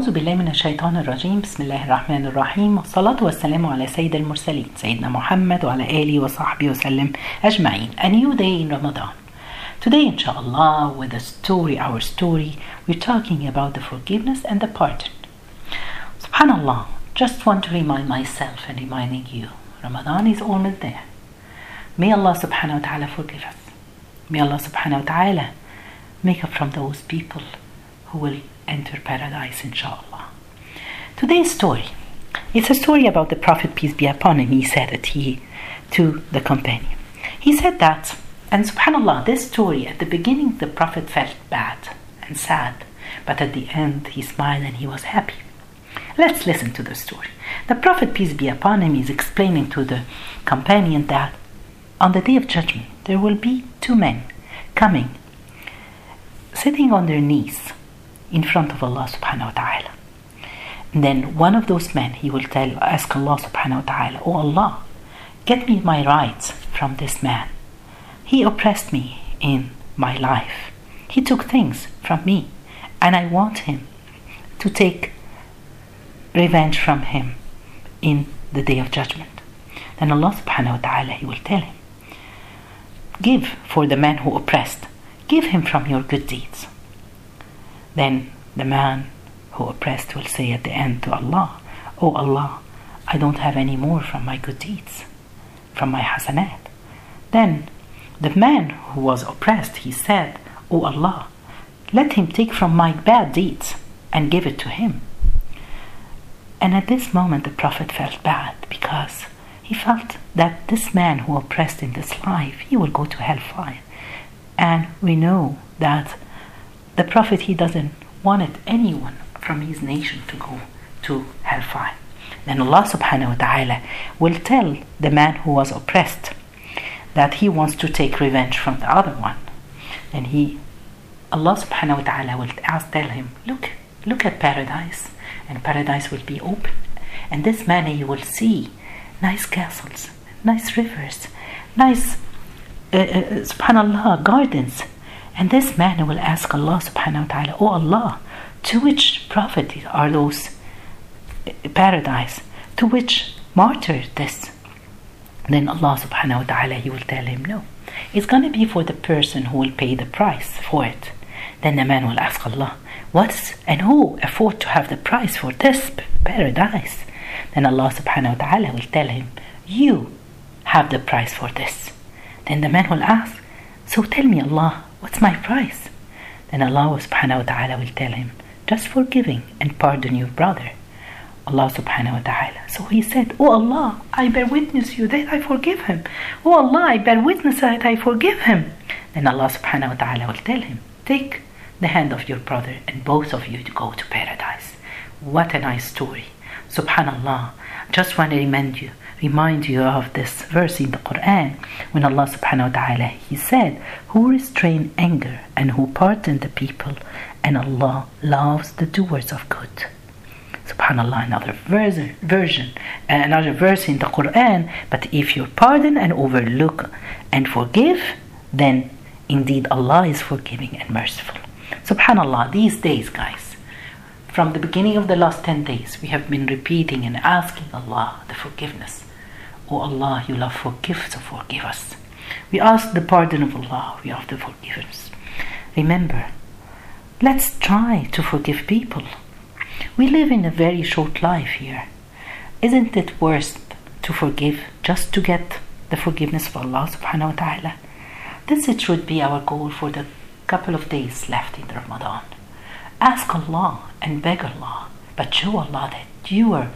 أعوذ بالله من الشيطان الرجيم بسم الله الرحمن الرحيم والصلاة والسلام على سيد المرسلين سيدنا محمد وعلى آله وصحبه وسلم أجمعين A new day in Ramadan Today inshallah with the story, our story, we're talking about the forgiveness and the pardon Subhanallah, just want to remind myself and reminding you Ramadan is almost there May Allah subhanahu wa ta'ala forgive us May Allah subhanahu wa ta'ala make us from those people who will enter paradise, inshallah. Today's story. It's a story about the Prophet, peace be upon him. He said it he, to the companion. He said that, and subhanAllah, this story, at the beginning, the Prophet felt bad and sad, but at the end, he smiled and he was happy. Let's listen to the story. The Prophet, peace be upon him, is explaining to the companion that on the day of judgment, there will be two men coming, sitting on their knees in front of Allah subhanahu wa ta'ala. Then one of those men, he will tell, ask Allah subhanahu wa ta'ala, Oh Allah, get me my rights from this man. He oppressed me in my life. He took things from me, and I want him to take revenge from him in the day of judgment. Then Allah subhanahu wa ta'ala, he will tell him, Give for the man who oppressed, give him from your good deeds. Then the man who oppressed will say at the end to Allah, Oh Allah, I don't have any more from my good deeds, from my hasanat. Then the man who was oppressed, he said, Oh Allah, let him take from my bad deeds and give it to him. And at this moment the Prophet felt bad because he felt that this man who oppressed in this life, he will go to hellfire. And we know that the Prophet, he doesn't wanted anyone from his nation to go to hellfire. Then Allah subhanahu wa ta'ala will tell the man who was oppressed that he wants to take revenge from the other one. And he, Allah subhanahu wa ta'ala will tell him, look, look at paradise. And paradise will be open. And this man, he will see nice castles, nice rivers, nice, uh, uh, subhanallah, gardens. And this man will ask Allah subhanahu wa ta'ala, Oh Allah, to which prophet are those eh, paradise? To which martyr this? Then Allah subhanahu wa ta'ala he will tell him, No. It's gonna be for the person who will pay the price for it. Then the man will ask Allah, What's and who afford to have the price for this paradise? Then Allah subhanahu wa ta'ala will tell him, You have the price for this. Then the man will ask, So tell me, Allah, what's my price? Then Allah subhanahu wa ta'ala will tell him, Just forgiving and pardon your brother. Allah subhanahu wa ta'ala. So he said, Oh Allah, I bear witness you that I forgive him. Oh Allah, I bear witness that I forgive him. Then Allah subhanahu wa ta'ala will tell him, Take the hand of your brother and both of you to go to paradise. What a nice story. Subhanallah. Just want to remind you, remind you of this verse in the Quran when Allah subhanahu wa ta'ala he said, Who restrain anger and who pardon the people, and Allah loves the doers of good. Subhanallah, another verse, version, uh, another verse in the Quran. But if you pardon and overlook and forgive, then indeed Allah is forgiving and merciful. Subhanallah, these days, guys, from the beginning of the last 10 days, we have been repeating and asking Allah the forgiveness. Oh Allah, you love forgive, so forgive us. We ask the pardon of Allah, we ask the forgiveness. Remember, let's try to forgive people. We live in a very short life here. Isn't it worth to forgive just to get the forgiveness of Allah subhanahu wa ta'ala? This it should be our goal for the couple of days left in Ramadan. Ask Allah and beg Allah, but show Allah that you are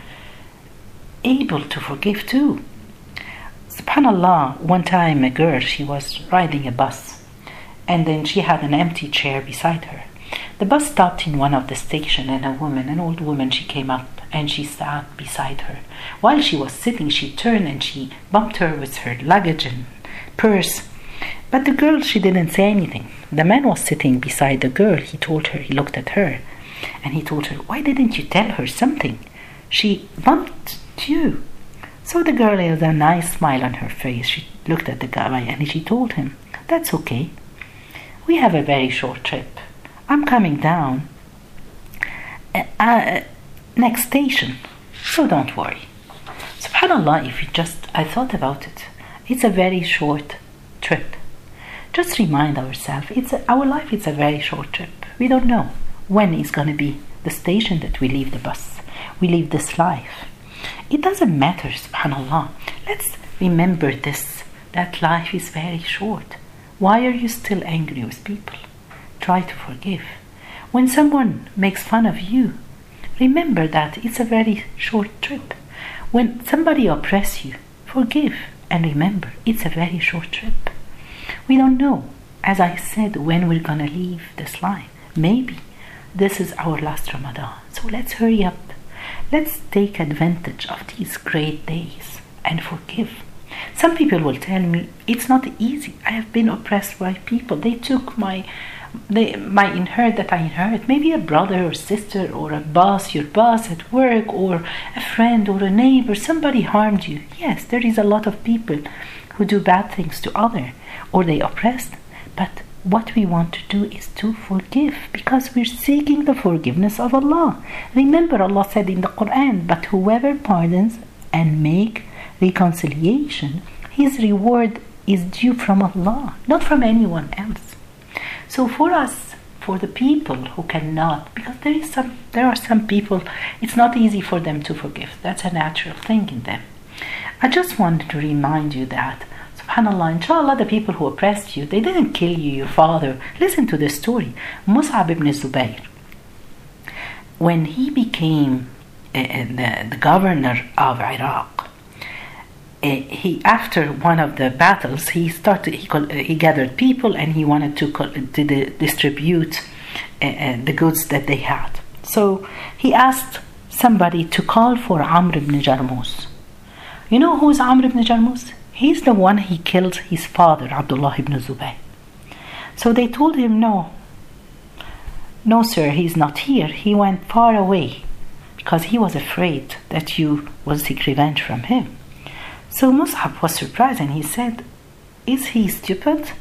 able to forgive too. Subhanallah, one time a girl, she was riding a bus and then she had an empty chair beside her. The bus stopped in one of the station and a woman, an old woman, she came up and she sat beside her. While she was sitting, she turned and she bumped her with her luggage and purse. But the girl, she didn't say anything. The man was sitting beside the girl. He told her, he looked at her and he told her, Why didn't you tell her something? She bumped you. So the girl had a nice smile on her face. She looked at the guy and she told him, That's okay. We have a very short trip. I'm coming down uh, uh, next station. So don't worry. Subhanallah, if you just, I thought about it, it's a very short trip. Just remind ourselves, it's a, our life is a very short trip. We don't know when is going to be the station that we leave the bus, we leave this life. It doesn't matter, subhanallah. Let's remember this that life is very short. Why are you still angry with people? Try to forgive. When someone makes fun of you, remember that it's a very short trip. When somebody oppresses you, forgive and remember it's a very short trip. We don't know, as I said, when we're gonna leave this life. Maybe this is our last Ramadan. So let's hurry up. Let's take advantage of these great days and forgive. Some people will tell me it's not easy. I have been oppressed by people. They took my they, my inherit that I inherit, maybe a brother or sister or a boss, your boss at work, or a friend or a neighbor, somebody harmed you. Yes, there is a lot of people who do bad things to other or they oppressed. But what we want to do is to forgive because we're seeking the forgiveness of Allah. Remember Allah said in the Quran, but whoever pardons and make reconciliation, his reward is due from Allah, not from anyone else. So for us, for the people who cannot, because there is some, there are some people, it's not easy for them to forgive. That's a natural thing in them. I just wanted to remind you that Subhanallah, inshallah, the people who oppressed you, they didn't kill you, your father. Listen to the story. Mus'ab ibn Zubayr, when he became uh, the, the, governor of Iraq, uh, he after one of the battles, he started. He, uh, he gathered people and he wanted to, call, to distribute the goods that they had. So he asked somebody to call for Amr ibn Jarmus. You know who's Amr ibn Jarmus? He's the one he killed his father, Abdullah ibn Zubayr. So they told him, No, no, sir, he's not here. He went far away because he was afraid that you will seek revenge from him. So Mus'ab was surprised and he said, Is he stupid?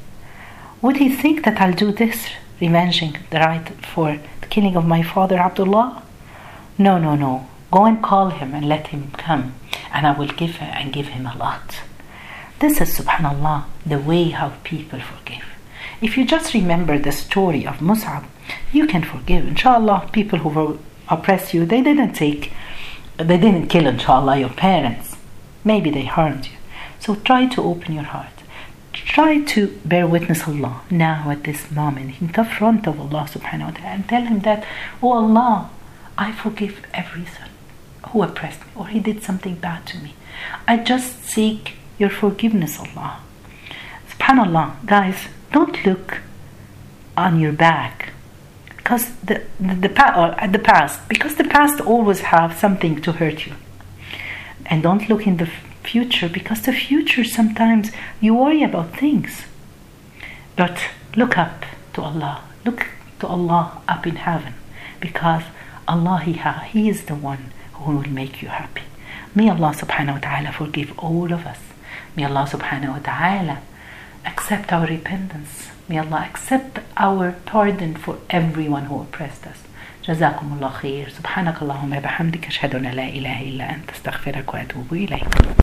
Would he think that I'll do this, revenging the right for the killing of my father Abdullah? No, no, no. Go and call him and let him come, and I will give and give him a lot. This is, subhanAllah, the way how people forgive. If you just remember the story of Mus'ab, you can forgive. Inshallah, people who oppress you, they didn't take, they didn't kill, inshallah, your parents. Maybe they harmed you. So try to open your heart. Try to bear witness Allah now at this moment in the front of Allah subhanahu wa ta'ala and tell him that, Oh Allah, I forgive every son who oppressed me or he did something bad to me. I just seek your forgiveness, Allah. SubhanAllah, guys, don't look on your back. Because the the, the, uh, the past because the past always have something to hurt you. And don't look in the future because the future sometimes you worry about things. But look up to Allah. Look to Allah up in heaven because Allah he, he is the one who will make you happy. May Allah subhanahu wa ta'ala forgive all of us May Allah subhanahu wa ta'ala accept our repentance. May Allah accept our pardon for everyone who oppressed us. جزاكم الله خير سبحانك اللهم وبحمدك أشهد أن لا إله إلا أنت أستغفرك وأتوب إليك